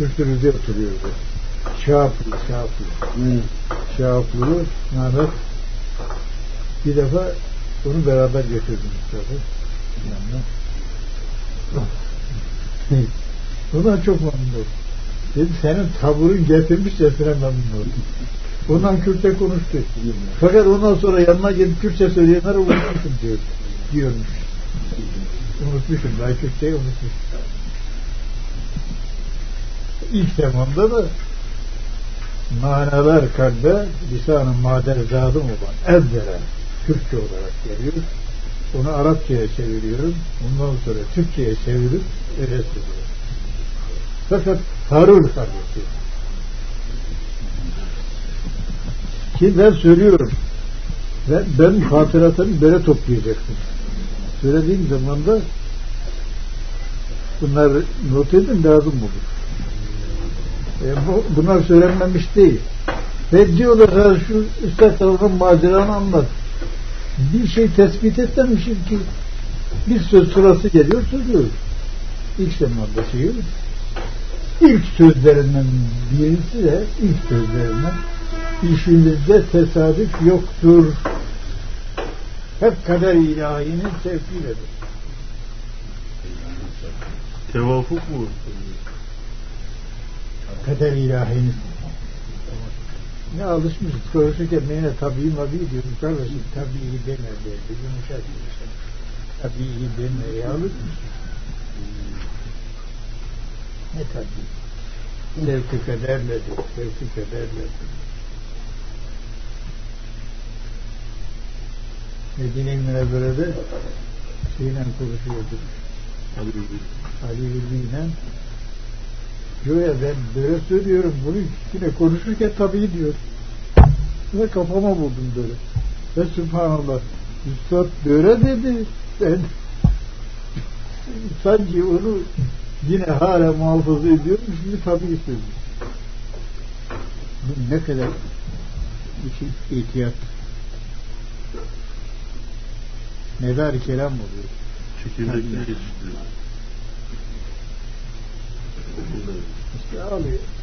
Sürtürüzde oturuyordu. Şahaplı, Şahaplı. Hı. Şahaplı'yı Mehmet bir defa onu beraber götürdüm tabi. Yanına. Bundan çok memnun oldum. Dedi senin taburun getirmişçesine memnun oldum. Ondan Kürtçe konuştu. Fakat ondan sonra yanına gidip Kürtçe söyleyenlere unutmuşum diyor. Diyormuş. Unutmuşum. Ben Kürtçeyi unutmuşum. İlk zamanda da manalar kalbe lisan-ı maderzadım olan evvela Türkçe olarak geliyor. Onu Arapçaya çeviriyorum. Ondan sonra Türkçe'ye çevirip öyle söylüyorum. Fakat Harun Hazreti ki ben söylüyorum ve ben hatıratını böyle toplayacaksın. Söylediğim zaman da bunlar not edin lazım olur. E, bu, bunlar söylenmemiş değil. Ve diyorlar şu üstad tarafın maceranı anlat. Bir şey tespit etmemişim ki bir söz sırası geliyor söylüyoruz. İlk şey ilk sözlerinden birisi de ilk sözlerinden işimizde tesadüf yoktur. Hep kader ilahinin sevkiyledir. Tevafuk mu? Kader ilahinin. Ne alışmışız konuşurken neyine tabii mabi diyoruz. Kardeşim tabii deme derdi. Yumuşak yumuşak. Tabii demeye alışmışız. Ne tabii? Sevki kaderledir. Sevki kaderledir. Medine-i Münevvere'de şeyle konuşuyorduk. Ali Bey. Ülvi'yle Göğe ben böyle söylüyorum bunu yine konuşurken tabii diyor. Ve kafama buldum böyle. Ve subhanallah Üstad böyle dedi. Ben sanki onu yine hala muhafaza ediyorum. Şimdi tabii söylüyorum. Bu ne kadar şey ihtiyat. Medar kelam oluyor. Çekirdekli yetiştiriyor. Astounding